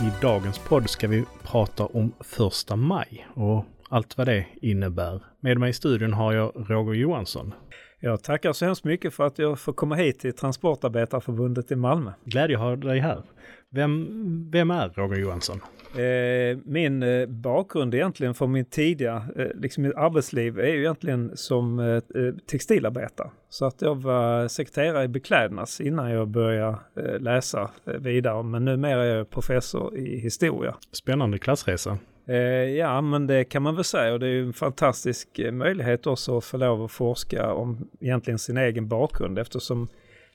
I dagens podd ska vi prata om första maj och allt vad det innebär. Med mig i studion har jag Roger Johansson. Jag tackar så hemskt mycket för att jag får komma hit till Transportarbetarförbundet i Malmö. Glädje att ha dig här. Vem, vem är Roger Johansson? Eh, min eh, bakgrund egentligen från min tidiga eh, liksom mitt arbetsliv är ju egentligen som textilarbetare. Så att jag var sekreterare i Beklädnads innan jag började läsa vidare. Men numera är jag professor i historia. Spännande klassresa. Eh, ja, men det kan man väl säga och det är ju en fantastisk eh, möjlighet också att få lov att forska om egentligen sin egen bakgrund eftersom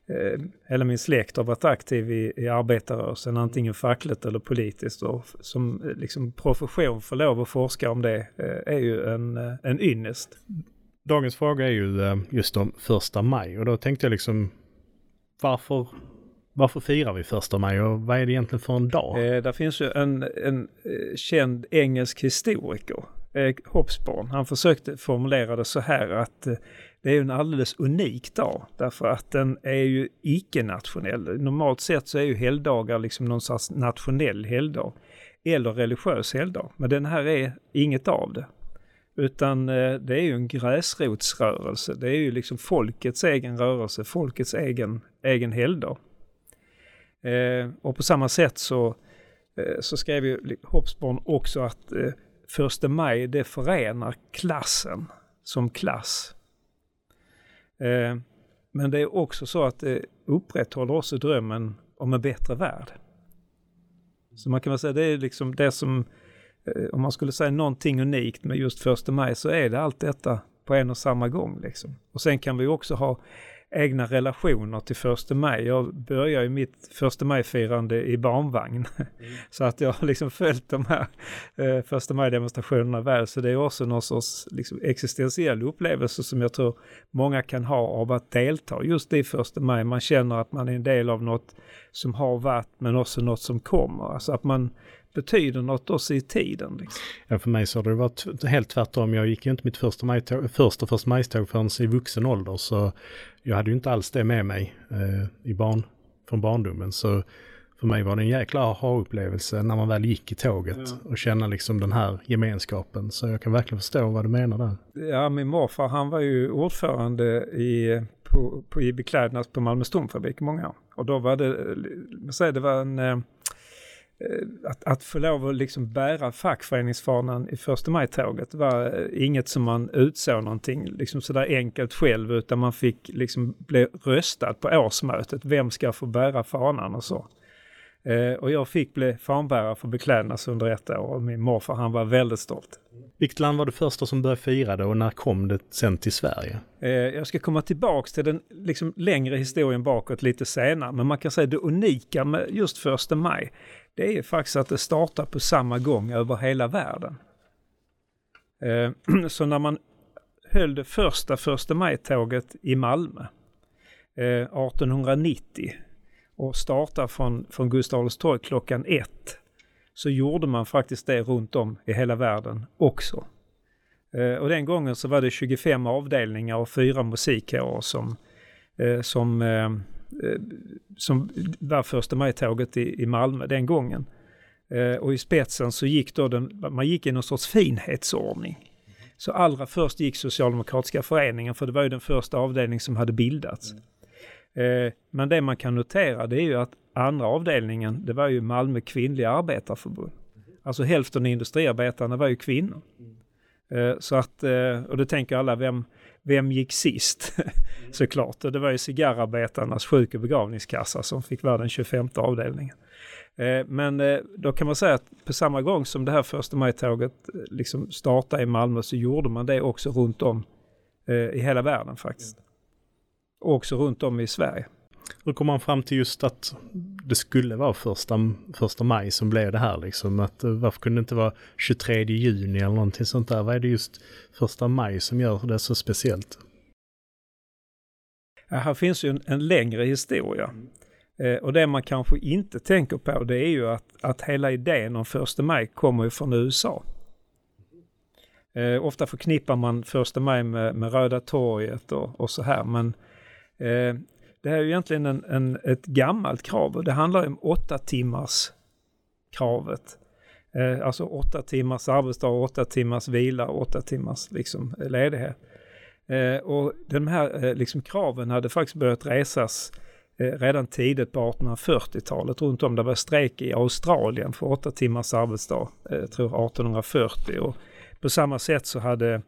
eh, hela min släkt har varit aktiv i, i arbetarrörelsen, antingen fackligt eller politiskt. Och som eh, liksom profession får lov att forska om det eh, är ju en, en ynnest. Dagens fråga är ju just om första maj och då tänkte jag liksom varför varför firar vi första maj och vad är det egentligen för en dag? Eh, där finns ju en, en eh, känd engelsk historiker, eh, Hobsbawm. Han försökte formulera det så här att eh, det är en alldeles unik dag därför att den är ju icke-nationell. Normalt sett så är ju helgdagar liksom någon sorts nationell helgdag eller religiös helgdag. Men den här är inget av det. Utan eh, det är ju en gräsrotsrörelse. Det är ju liksom folkets egen rörelse, folkets egen, egen helgdag. Eh, och på samma sätt så, eh, så skrev ju Hobsbawm också att eh, första maj det förenar klassen som klass. Eh, men det är också så att det upprätthåller också drömmen om en bättre värld. Så man kan väl säga det är liksom det som, eh, om man skulle säga någonting unikt med just första maj så är det allt detta på en och samma gång. Liksom. Och sen kan vi också ha egna relationer till första maj. Jag börjar ju mitt första maj-firande i barnvagn. Mm. så att jag har liksom följt de här eh, första maj-demonstrationerna väl. Så det är också någon sorts liksom, existentiell upplevelse som jag tror många kan ha av att delta just i första maj. Man känner att man är en del av något som har varit men också något som kommer. Alltså att man betyder något också i tiden. Liksom. Ja, för mig så har det varit helt tvärtom. Jag gick ju inte mitt första, majtåg, första första majståg förrän i vuxen ålder. Så jag hade ju inte alls det med mig eh, i barn, från barndomen. Så för mig var det en jäkla aha-upplevelse när man väl gick i tåget ja. och känna liksom den här gemenskapen. Så jag kan verkligen förstå vad du menar där. Ja, min morfar han var ju ordförande i, på, på, i Beklädnads på Malmö Strumfabrik i många år. Och då var det, säga, det var en eh, Eh, Eh, att, att få lov att liksom bära fackföreningsfanan i första maj-tåget var eh, inget som man utsåg någonting liksom sådär enkelt själv utan man fick liksom bli röstad på årsmötet. Vem ska få bära fanan och så. Eh, och jag fick bli fanbärare för Beklädnads under ett år och min morfar han var väldigt stolt. Vilket land var det första som började fira det och när kom det sen till Sverige? Eh, jag ska komma tillbaks till den liksom längre historien bakåt lite senare men man kan säga det unika med just första maj det är faktiskt att det startar på samma gång över hela världen. Eh, så när man höll det första första maj-tåget i Malmö 1890 eh, och startade från, från Gustav Adolfs torg klockan ett så gjorde man faktiskt det runt om i hela världen också. Eh, och den gången så var det 25 avdelningar och fyra musikkårer som, eh, som eh, eh, som var första maj-tåget i, i Malmö den gången. Eh, och i spetsen så gick då den, man gick i någon sorts finhetsordning. Så allra först gick Socialdemokratiska föreningen, för det var ju den första avdelning som hade bildats. Eh, men det man kan notera det är ju att andra avdelningen, det var ju Malmö kvinnliga arbetarförbund. Alltså hälften av industriarbetarna var ju kvinnor. Eh, så att, eh, och då tänker alla, vem, vem gick sist? Såklart, och det var ju cigarrarbetarnas sjuk och begravningskassa som fick vara den 25 avdelningen. Eh, men eh, då kan man säga att på samma gång som det här första maj-tåget eh, liksom startade i Malmö så gjorde man det också runt om i hela världen faktiskt. Och också runt om i Sverige. Hur kom man fram till just att det skulle vara första, första maj som blev det här liksom? Att, eh, varför kunde det inte vara 23 juni eller någonting sånt där? Vad är det just första maj som gör det så speciellt? Ja, här finns ju en, en längre historia. Eh, och det man kanske inte tänker på det är ju att, att hela idén om första maj kommer ju från USA. Eh, ofta förknippar man första maj med, med Röda torget och, och så här men eh, det här är ju egentligen en, en, ett gammalt krav och det handlar om åtta timmars kravet. Eh, alltså åtta timmars arbetsdag, åtta timmars vila, åtta timmars liksom, ledighet. Eh, och de här eh, liksom, kraven hade faktiskt börjat resas eh, redan tidigt på 1840-talet runt om. Det var strejk i Australien för åtta timmars arbetsdag, eh, jag tror 1840. Och på samma sätt så hade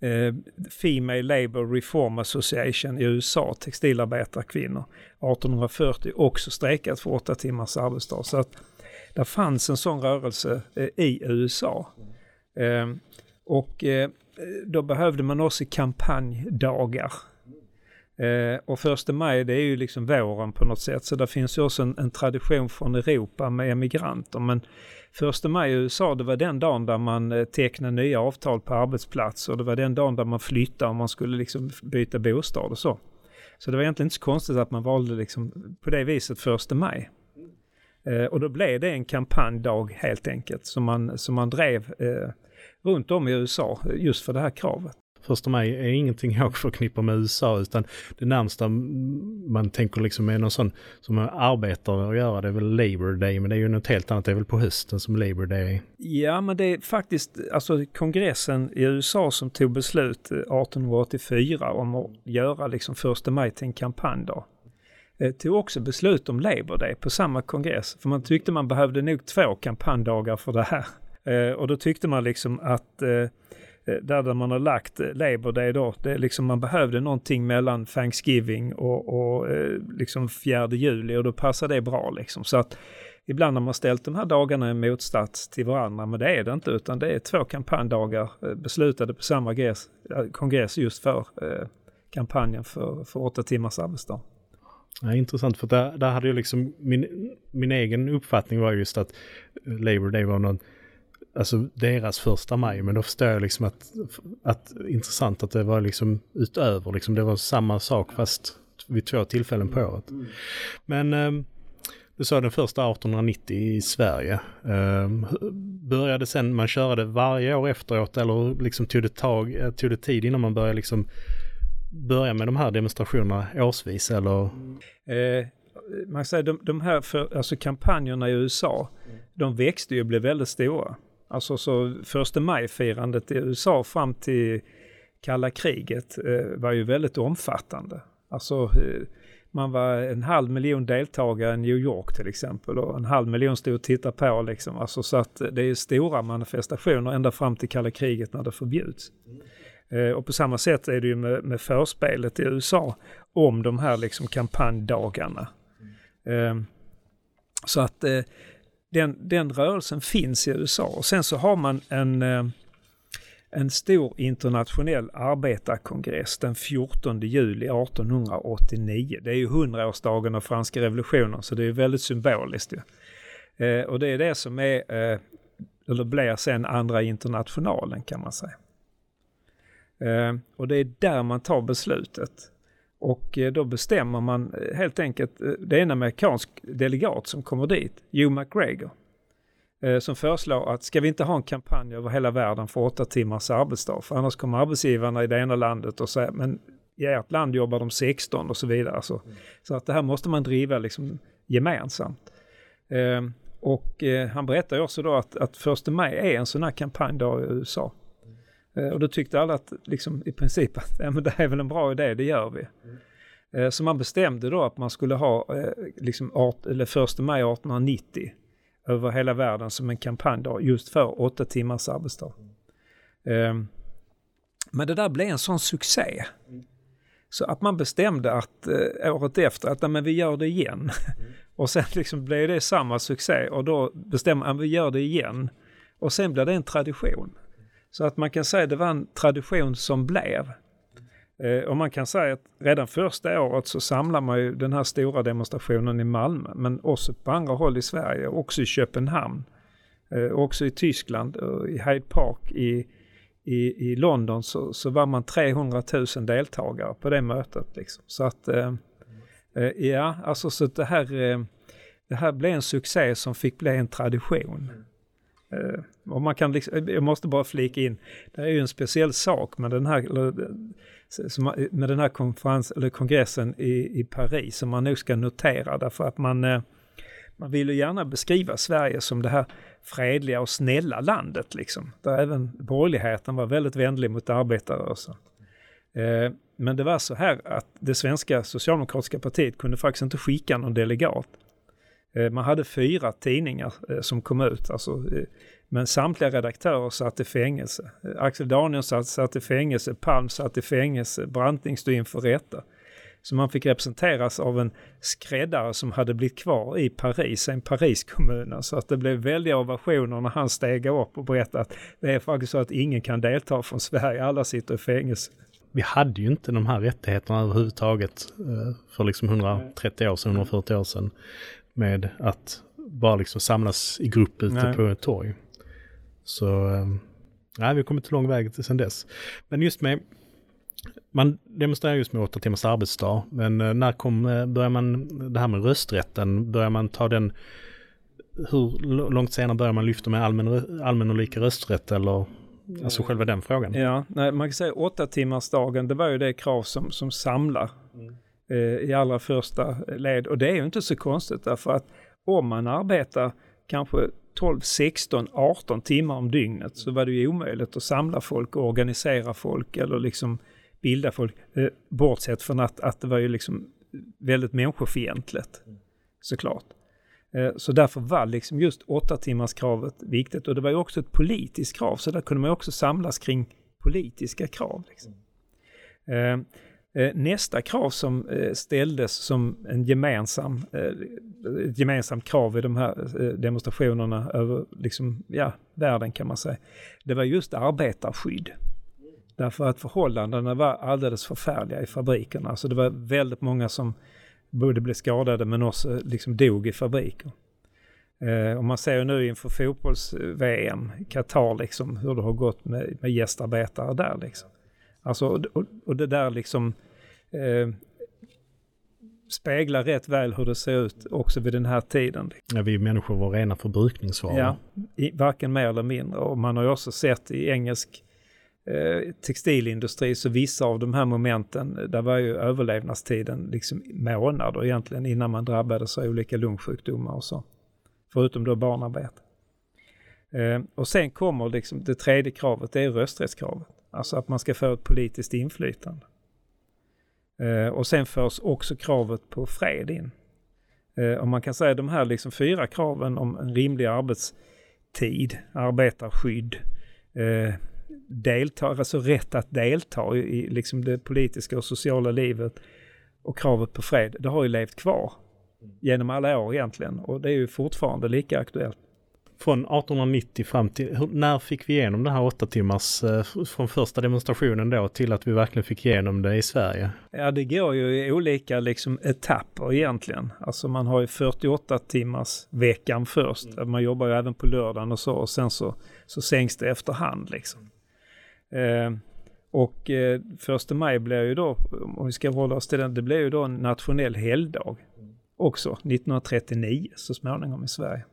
eh, Female Labour Reform Association i USA, textilarbetarkvinnor, 1840 också strejkat för åtta timmars arbetsdag. Så att det fanns en sån rörelse eh, i USA. Eh, och eh, då behövde man också kampanjdagar. Eh, och första maj det är ju liksom våren på något sätt så det finns ju också en, en tradition från Europa med emigranter. Men första maj i USA det var den dagen där man eh, tecknade nya avtal på arbetsplatser. Det var den dagen där man flyttade och man skulle liksom byta bostad och så. Så det var egentligen inte så konstigt att man valde liksom på det viset första maj. Eh, och då blev det en kampanjdag helt enkelt som man, som man drev eh, runt om i USA just för det här kravet. Första maj är ingenting jag förknippar med USA utan det närmsta man tänker liksom är någon sån som arbetar att göra det är väl Labour Day men det är ju något helt annat, det är väl på hösten som Labour Day Ja men det är faktiskt alltså kongressen i USA som tog beslut eh, 1884 om att göra liksom första maj till en kampanjdag eh, tog också beslut om Labour Day på samma kongress. För man tyckte man behövde nog två kampanjdagar för det här. Eh, och då tyckte man liksom att eh, Eh, där, där man har lagt eh, Labour Day då, det är liksom man behövde någonting mellan Thanksgiving och, och eh, liksom 4 juli och då passar det bra liksom. Så att ibland har man ställt de här dagarna i motsats till varandra, men det är det inte, utan det är två kampanjdagar beslutade på samma gräs, kongress just för eh, kampanjen för, för åtta timmars arbetsdag. Ja, intressant, för där, där hade jag liksom min, min egen uppfattning var just att Labour Day var någon alltså deras första maj, men då förstår jag liksom att, att intressant att det var liksom utöver, liksom det var samma sak fast vid två tillfällen på året. Men eh, du sa den första 1890 i Sverige. Eh, började sen man köra det varje år efteråt eller liksom tog det, tag, eh, tog det tid innan man började liksom börja med de här demonstrationerna årsvis eller? Eh, man säger de, de här för, alltså kampanjerna i USA, de växte ju och blev väldigt stora. Alltså så första maj-firandet i USA fram till kalla kriget eh, var ju väldigt omfattande. Alltså eh, man var en halv miljon deltagare i New York till exempel och en halv miljon stod och tittade på liksom. Alltså så att eh, det är stora manifestationer ända fram till kalla kriget när det förbjuds. Eh, och på samma sätt är det ju med, med förspelet i USA om de här liksom kampanjdagarna. Eh, så att eh, den, den rörelsen finns i USA. Och sen så har man en, eh, en stor internationell arbetarkongress den 14 juli 1889. Det är ju 100-årsdagen av franska revolutionen så det är väldigt symboliskt. Eh, och det är det som är, eh, eller blir sen andra internationalen kan man säga. Eh, och det är där man tar beslutet. Och eh, då bestämmer man eh, helt enkelt, eh, det är en amerikansk delegat som kommer dit, Hugh McGregor, som föreslår att ska vi inte ha en kampanj över hela världen för åtta timmars arbetsdag? För annars kommer arbetsgivarna i det ena landet och säger, men i ert land jobbar de 16 och så vidare. Så, mm. så att det här måste man driva liksom gemensamt. Ehm, och han berättar också då att, att första maj är en sån här kampanjdag i USA. Eh, och då tyckte alla att liksom i princip att ja, men det är väl en bra idé, det gör vi. Mm. Så man bestämde då att man skulle ha eh, liksom art, eller första maj 1890 över hela världen som en kampanjdag just för åtta timmars arbetsdag. Mm. Men det där blev en sån succé. Mm. Så att man bestämde att eh, året efter att men vi gör det igen. Mm. och sen liksom blev det samma succé och då bestämde man att vi gör det igen. Och sen blev det en tradition. Så att man kan säga att det var en tradition som blev. Eh, och man kan säga att redan första året så samlar man ju den här stora demonstrationen i Malmö, men också på andra håll i Sverige, också i Köpenhamn, eh, också i Tyskland, och i Hyde Park i, i, i London så, så var man 300 000 deltagare på det mötet. Liksom. Så att, eh, eh ja, alltså så att det här, eh, det här blev en succé som fick bli en tradition. Eh, och man kan liksom, eh, jag måste bara flika in, det är ju en speciell sak med den här, eh, eh, med den här konferens, eller kongressen i, i Paris som man nog ska notera därför att man, eh, man vill ju gärna beskriva Sverige som det här fredliga och snälla landet liksom. Där även borgerligheten var väldigt vänlig mot arbetarrörelsen. Eh, men det var så här att det svenska socialdemokratiska partiet kunde faktiskt inte skicka någon delegat. Eh, man hade fyra tidningar eh, som kom ut, alltså, eh, men samtliga redaktörer satt i fängelse. Axel Danielsson satt i fängelse, Palm satt i fängelse, Branting stod inför rätta. Så man fick representeras av en skräddare som hade blivit kvar i Paris, en Pariskommun. Så att det blev väldiga ovationer när han steg upp och berättade att det är faktiskt så att ingen kan delta från Sverige, alla sitter i fängelse. Vi hade ju inte de här rättigheterna överhuvudtaget för liksom 130 år sedan, 140 år sedan. Med att bara liksom samlas i grupp ute Nej. på ett torg. Så eh, nej, vi har kommit lång väg sedan dess. Men just med man demonstrerar just med åtta timmars arbetsdag, men eh, när kom, eh, börjar man, det här med rösträtten, börjar man ta den, hur långt senare börjar man lyfta med allmän, allmän och lika rösträtt eller Alltså själva den frågan. Ja, nej, man kan säga åtta timmars dagen, det var ju det krav som, som samlar mm eh, i allra första led. Och det är ju inte så konstigt därför att om man arbetar kanske 12, 16, 18 timmar om dygnet så var det ju omöjligt att samla folk och organisera folk eller liksom bilda folk. Eh, bortsett från att, att det var ju liksom väldigt människofientligt. Såklart. Eh, så därför var liksom just åtta timmars kravet viktigt och det var ju också ett politiskt krav så där kunde man också samlas kring politiska krav. Liksom. Eh, Eh, nästa krav som eh, ställdes som en gemensam, eh, ett gemensamt krav i de här demonstrationerna över liksom, ja, världen kan man säga, det var just arbetarskydd. Därför att förhållandena var alldeles förfärliga i fabrikerna. Så det var väldigt många som både blev skadade men också liksom dog i fabriker. Eh, och man ser ju nu inför fotbolls-VM, Qatar liksom, hur det har gått med, med gästarbetare där liksom. Alltså, och, och det där liksom eh, speglar rätt väl hur det ser ut också vid den här tiden. Ja, vi människor var rena förbrukningsvaror. Ja, i, varken mer eller mindre. Och man har ju också sett i engelsk Eh, textilindustri så vissa av de här momenten, där var ju överlevnadstiden liksom månader egentligen innan man drabbades av olika lungsjukdomar och så. Förutom då barnarbete. Eh, och sen kommer liksom det tredje kravet, det är rösträttskravet. Alltså att man ska få ett politiskt inflytande. Eh, och sen förs också kravet på fred in. Eh, och man kan säga de här liksom fyra kraven om en rimlig arbetstid, arbetarskydd, eh, delta, alltså rätt att delta i liksom det politiska och sociala livet och kravet på fred, det har ju levt kvar genom alla år egentligen och det är ju fortfarande lika aktuellt. Från 1890 fram till, när fick vi igenom det här åtta timmars, eh, från första demonstrationen då till att vi verkligen fick igenom det i Sverige? Ja det går ju i olika liksom etapper egentligen. Alltså man har ju 48 timmars veckan först, mm. man jobbar ju även på lördagen och så och sen så, så sänks det efterhand liksom. Eh, och eh, första maj blir ju då, om vi ska hålla oss till den, det blir ju då en nationell helgdag. Också 1939 så småningom i Sverige.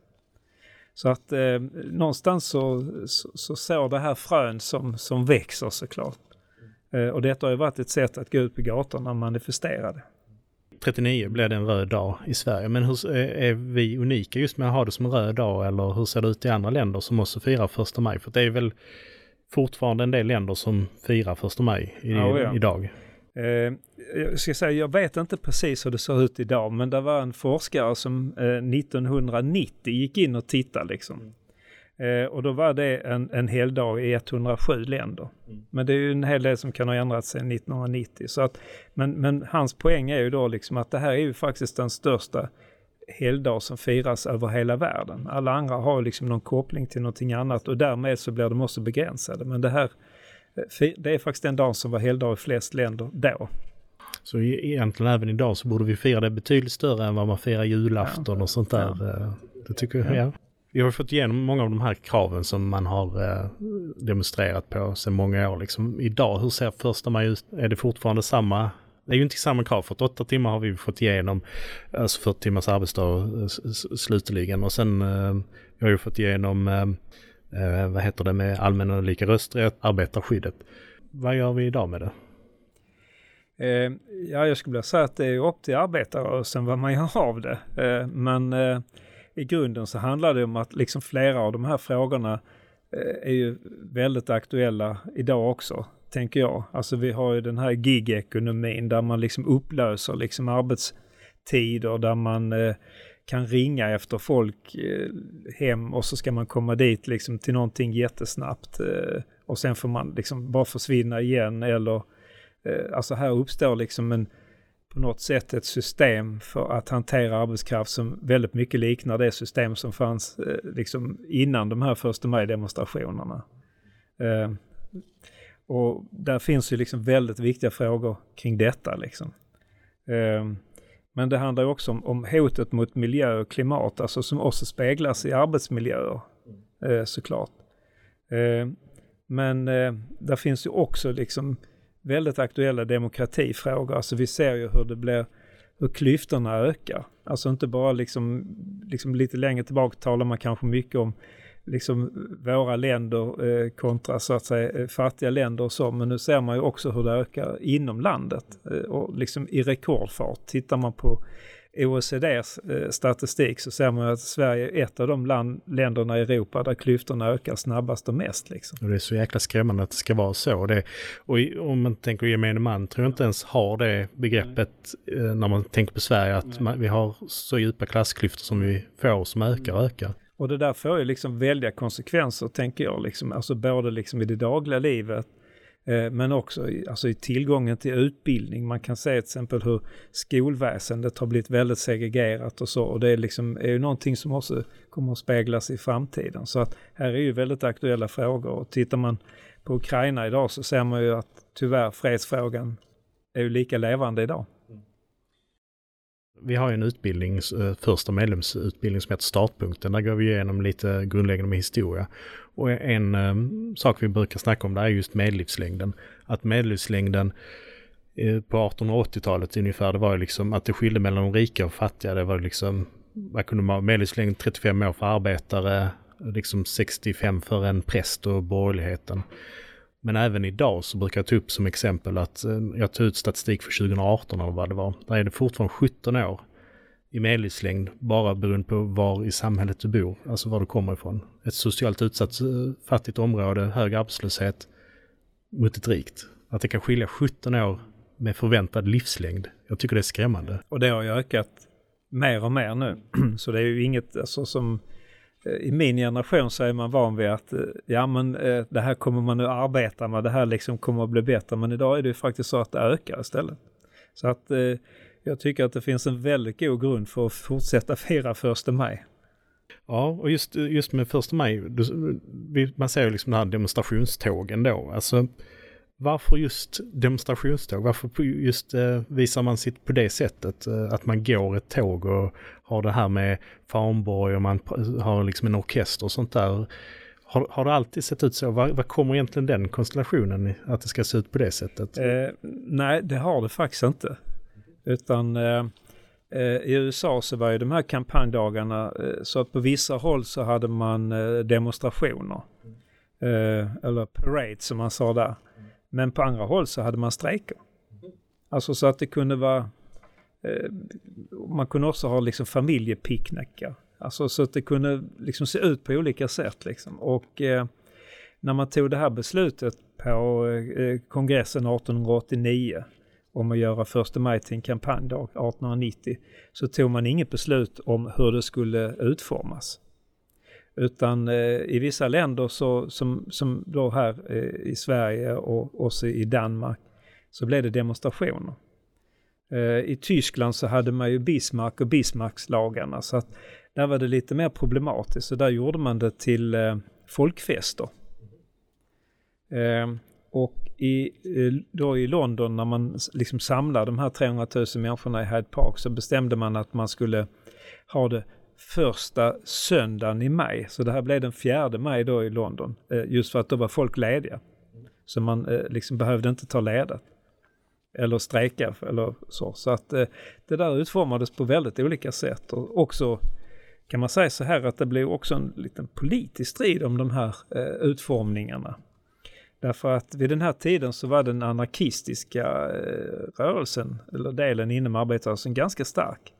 Så att eh, någonstans så, så, så sår det här frön som, som växer såklart. Eh, och detta har ju varit ett sätt att gå ut på gatorna och manifestera det. 39 blev det en röd dag i Sverige. Men hur, är vi unika just med att ha det som en röd dag eller hur ser det ut i andra länder som också firar första maj? För det är väl fortfarande en del länder som firar första maj i, oh, ja. idag. Eh, jag ska säga, jag vet inte precis hur det ser ut idag, men det var en forskare som eh, 1990 gick in och tittade liksom. Mm. Eh, och då var det en, en hel dag i 107 länder. Mm. Men det är ju en hel del som kan ha ändrats sedan 1990. Så att, men, men hans poäng är ju då liksom att det här är ju faktiskt den största helgdag som firas över hela världen. Alla andra har liksom någon koppling till någonting annat och därmed så blir de också begränsade. Men det här, eh, det är faktiskt den dagen som var helgdag i flest länder då. Så egentligen även idag så borde vi fira det betydligt större än vad man firar julafton och sånt där. Ja. Eh, det tycker jag, ja. Vi har fått igenom många av de här kraven som man har eh, demonstrerat på sedan många år. Liksom, idag, hur ser första maj ut? Är det fortfarande samma det är ju inte samma krav. För åtta timmar har vi fått igenom, alltså 40 timmars arbetsdag eh, slutligen. Och sen vi har ju fått igenom, vad heter det, med allmän och lika rösträtt, arbetarskyddet. Vad gör vi idag med det? Eh, ja, jag skulle vilja säga att det är upp till arbetarrörelsen vad man gör av det. Eh, men eh, i grunden så handlar det om att liksom flera av de här frågorna eh, är ju väldigt aktuella idag också, tänker jag. Alltså vi har ju den här gig-ekonomin där man liksom upplöser liksom arbetstider, där man eh, kan ringa efter folk eh, hem och så ska man komma dit liksom till någonting jättesnabbt. Eh, och sen får man liksom bara försvinna igen eller eh, alltså här uppstår liksom en på något sätt ett system för att hantera arbetskraft som väldigt mycket liknar det system som fanns liksom innan de här första maj-demonstrationerna. och där finns ju liksom väldigt viktiga frågor kring detta liksom. Men det handlar också om, om hotet mot miljö och klimat, alltså som också speglas i arbetsmiljöer eh, såklart. Eh, men eh, där finns ju också liksom väldigt aktuella demokratifrågor. Alltså vi ser ju hur det blir, hur klyftorna ökar. Alltså inte bara liksom, liksom lite längre tillbaka talar man kanske mycket om liksom våra länder eh, kontra så att säga eh, fattiga länder och så. Men nu ser man ju också hur det ökar inom landet eh, och liksom i rekordfart. Tittar man på OECDs eh, statistik så ser man att Sverige är ett av de land, länderna i Europa där klyftorna ökar snabbast och mest. Liksom. Och det är så jäkla skrämmande att det ska vara så. Det, och om man tänker gemene man tror jag inte ens har det begreppet eh, när man tänker på Sverige att man, vi har så djupa klassklyftor som vi får som ökar och ökar. Och det där får ju liksom väldiga konsekvenser, tänker jag, liksom. alltså både liksom i det dagliga livet, Eh, men också i, alltså i tillgången till utbildning. Man kan se till exempel hur skolväsendet har blivit väldigt segregerat och så. Och det är, liksom, är ju någonting som också kommer att speglas i framtiden. Så att här är ju väldigt aktuella frågor. Och tittar man på Ukraina idag så ser man ju att tyvärr fredsfrågan är ju lika levande idag. Vi har ju en utbildning, eh, första medlemsutbildning som heter Startpunkten. Där går vi igenom lite grundläggande med historia. Och en um, sak vi brukar snacka om där är just medellivslängden. Att medellivslängden eh, på 1880-talet ungefär, det var ju liksom att det skilde mellan de rika och fattiga. Det var liksom, vad kunde man, medellivslängd 35 år för arbetare, liksom 65 för en präst och borgerligheten. Men även idag så brukar jag ta upp som exempel att eh, jag tog ut statistik för 2018 eller vad det var. Där är det fortfarande 17 år i medellivslängd bara beroende på var i samhället du bor, alltså var du kommer ifrån. Ett socialt utsatt eh, fattigt område, hög arbetslöshet mot ett rikt. Att det kan skilja 17 år med förväntad livslängd. Jag tycker det är skrämmande. Och det har ju ökat mer och mer nu. Så det är ju inget alltså, som i min generation så är man van vid att eh, ja men eh, det här kommer man nu arbeta med, det här liksom kommer att bli bättre. Men idag är det ju faktiskt så att det ökar istället. Så att eh, jag tycker att det finns en väldigt god grund för att fortsätta fira första maj. Ja, och just, just med första maj, man ser ju liksom den här demonstrationstågen då. Alltså, varför just demonstrationståg? Varför just eh, visar man sitt på det sättet? Eh, att man går ett tåg och har det här med farmborg och man har liksom en orkester och sånt där. Har, har det alltid sett ut så? Vad, var, kommer egentligen den konstellationen att det ska se ut på det sättet? Eh, nej, det har det faktiskt inte. Utan eh, eh i USA så var ju de här kampanjdagarna eh, så att på vissa håll så hade man eh, demonstrationer. Eh, eller parade som man sa där. Men på andra håll så hade man strejker. Alltså så att det kunde vara... Eh, man kunde också ha liksom familjepicknickar. Alltså så att det kunde liksom se ut på olika sätt liksom. Och eh, när man tog det här beslutet på eh, kongressen 1889 om att göra första maj till en kampanjdag 1890 så tog man inget beslut om hur det skulle utformas. Utan eh, i vissa länder så, som, som då här eh, i Sverige och också i Danmark så blev det demonstrationer. Eh, I Tyskland så hade man ju Bismarck och Bismarckslagarna så att där var det lite mer problematiskt. Så där gjorde man det till eh, folkfester. Eh, och i, eh, då i London när man liksom samlade de här 300 000 människorna i Hyde Park så bestämde man att man skulle ha det första söndagen i maj. Så det här blev den fjärde maj då i London. Eh, just för att då var folk lediga. Så man eh, liksom behövde inte ta ledigt. Eller strejka eller så. Så att eh, det där utformades på väldigt olika sätt. Och också kan man säga så här att det blev också en liten politisk strid om de här utformningarna. Därför att vid den här tiden så var den anarkistiska rörelsen, eller delen inom arbetarrörelsen, ganska stark.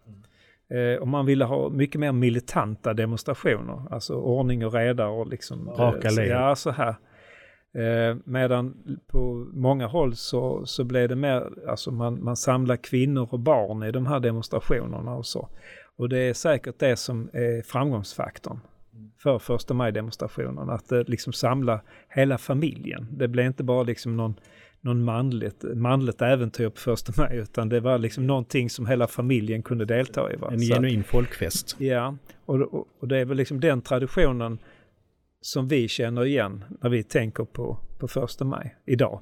Eh, och man ville ha mycket mer militanta demonstrationer, alltså ordning och reda och liksom... Raka led. Ja, så här. Eh, medan på många håll så, så blev det mer, alltså man, man samlar kvinnor och barn i de här demonstrationerna och så. Och det är säkert det som är framgångsfaktorn för första maj-demonstrationen. Att det liksom samla hela familjen. Det blev inte bara liksom någon, någon manligt, manligt äventyr på första maj utan det var liksom någonting som hela familjen kunde delta i. Va? En genuin folkfest. Ja, och, och, och det är väl liksom den traditionen som vi känner igen när vi tänker på, på första maj idag.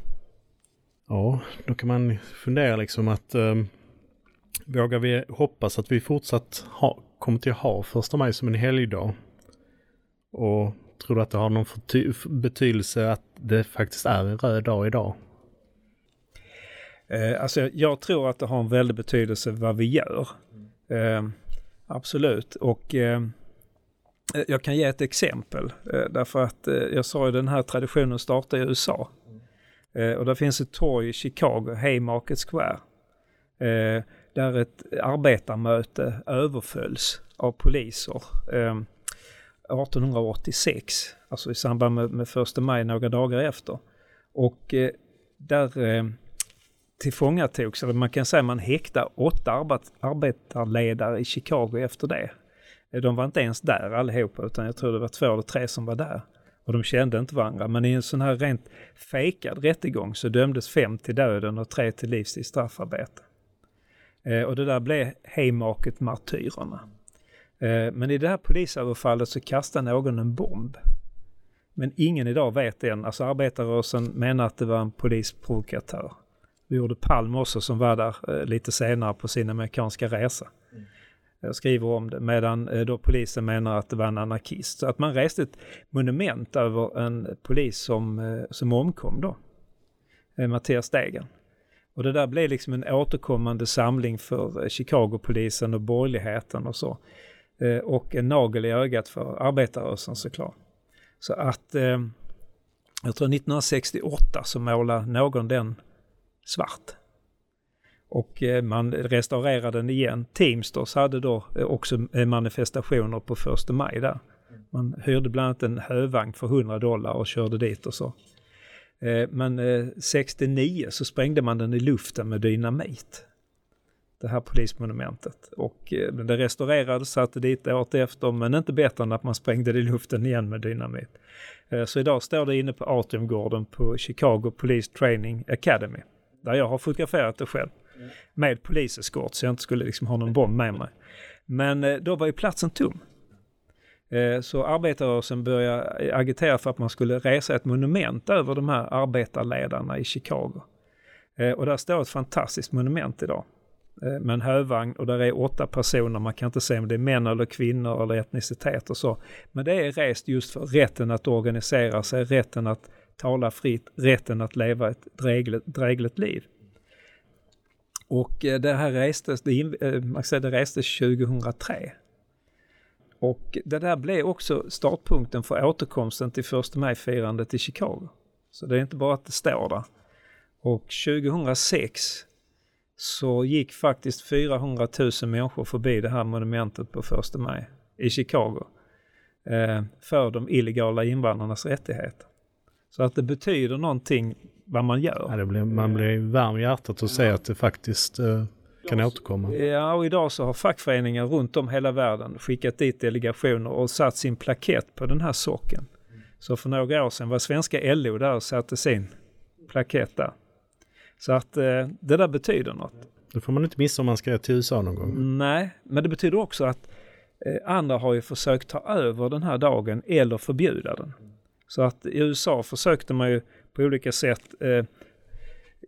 Ja, då kan man fundera liksom att um, vågar vi hoppas att vi fortsatt ha, kommer till att ha första maj som en helgdag? Och tror du att det har någon betydelse att det faktiskt är en röd dag idag? Eh, alltså jag tror att det har en väldig betydelse vad vi gör. Eh, absolut. Och eh, jag kan ge ett exempel. Eh, därför att eh, jag sa ju den här traditionen startar i USA. Eh, och där finns ett torg i Chicago, Haymarket Square. där ett arbetarmöte överfölls av poliser. 1886, alltså i samband med, med första maj några dagar efter. Och eh, där eh, tillfångatogs, eller man kan säga man häktade åtta arbet, arbetarledare i Chicago efter det. Eh, de var inte ens där allihopa, utan jag tror det var två eller tre som var där. Och de kände inte varandra. Men i en sån här rent fejkad rättegång så dömdes fem till döden och tre till livstids straffarbete. Eh, och det där blev hejmaket martyrerna. Eh, men i det här polisöverfallet så kastade någon en bomb. Men ingen idag vet än. Alltså arbetarrörelsen menar att det var en polisprovokatör. Det gjorde Palm också som var där eh, lite senare på sin amerikanska resa. Mm. Jag skriver om det medan eh, då polisen menar att det var en anarkist. Så att man reste ett monument över en polis som, som omkom då. Mattias Stegen. Och det där blev liksom en återkommande samling för Chicago-polisen och borgerligheten och så. Eh, och en nagel i ögat för arbetarrörelsen såklart. Så att eh, jag tror 1968 så målade någon den svart. Och eh, man restaurerade den igen. Teamsters hade då eh, också eh, manifestationer på första maj där. Man hyrde bland annat en hövagn för 100 dollar och körde dit och så. Men 69 så sprängde man den i luften med dynamit det här polismonumentet. Och det restaurerades, satte dit året efter, men inte bättre än att man sprängde det i luften igen med dynamit. Så idag står det inne på Atriumgården på Chicago Police Training Academy. Där jag har fotograferat det själv. Med poliseskort så jag inte skulle liksom ha någon bomb med mig. Men eh, då var ju platsen tom. Eh, så arbetarrörelsen började agitera för att man skulle resa ett monument över de här arbetarledarna i Chicago. Eh, och där står ett fantastiskt monument idag. Med en hövagn och där är åtta personer. Man kan inte se om det är män eller kvinnor eller etnicitet och så. Men det är rest just för rätten att organisera sig, rätten att tala fritt, rätten att leva ett drägligt, drägligt liv. Och eh, det här restes, det, eh, man säga, det restes 2003. Och det där blev också startpunkten för återkomsten till första maj-firandet i Chicago. Så det är inte bara att det står där. Och 2006 så gick faktiskt 400 000 människor förbi det här monumentet på första maj i Chicago eh, för de illegala invandrarnas rättigheter. Så att det betyder någonting vad man gör. Ja, blir, man blir varm i hjärtat och ser att det faktiskt eh, kan återkomma. Ja, och idag så har fackföreningar runt om hela världen skickat dit delegationer och satt sin plakett på den här socken. Så för några år sedan var svenska LO där och satte sin plakett där. Så att eh, det där betyder något. Det får man inte missa om man ska till USA någon gång. Nej, men det betyder också att eh, andra har ju försökt ta över den här dagen eller förbjuda den. Så att i USA försökte man ju på olika sätt eh,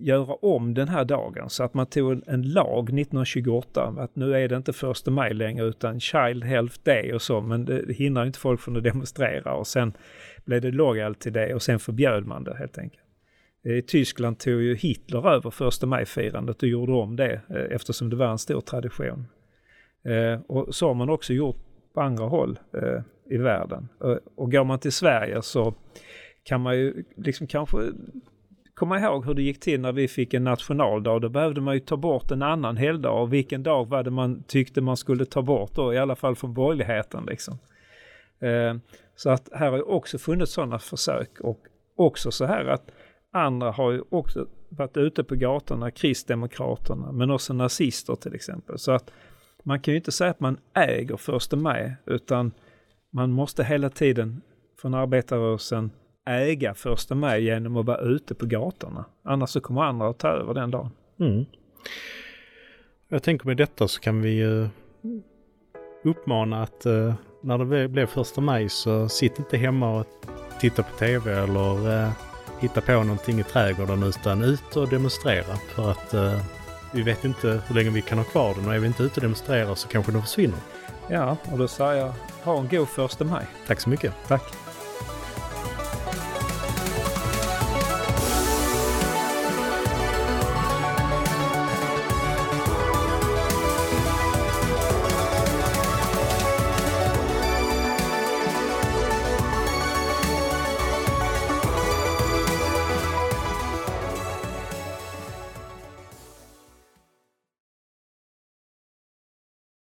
göra om den här dagen så att man tog en, en, lag 1928 att nu är det inte första maj längre utan Child Health Day och så men det hindrar inte folk från att demonstrera och sen blev det lojal till det och sen förbjöd man det helt enkelt. Eh, I Tyskland tog ju Hitler över första maj-firandet och gjorde om det eh, eftersom det var en stor tradition. Eh, och så har man också gjort på andra håll eh, i världen. Eh, och går man till Sverige så kan man ju liksom kanske komma ihåg hur det gick till när vi fick en nationaldag. Då behövde man ju ta bort en annan helgdag. Och vilken dag var det man tyckte man skulle ta bort då? I alla fall från borgerligheten liksom. Eh, så att här har ju också funnits sådana försök och också så här att andra har ju också varit ute på gatorna, kristdemokraterna, men också nazister till exempel. Så att man kan ju inte säga att man äger första maj, utan man måste hela tiden från arbetarrörelsen äga första maj genom att vara ute på gatorna. Annars så kommer andra att ta över den dagen. Mm. Jag tänker med detta så kan vi ju uppmana att eh, när det blir första maj så sitt inte hemma och titta på tv eller eh, hitta på någonting i trädgården utan ut och demonstrera för att vi vet inte hur länge vi kan ha kvar den och är vi inte ute och demonstrerar så kanske den försvinner. Ja, och då säger jag ha en god första maj. Tack så mycket. Tack.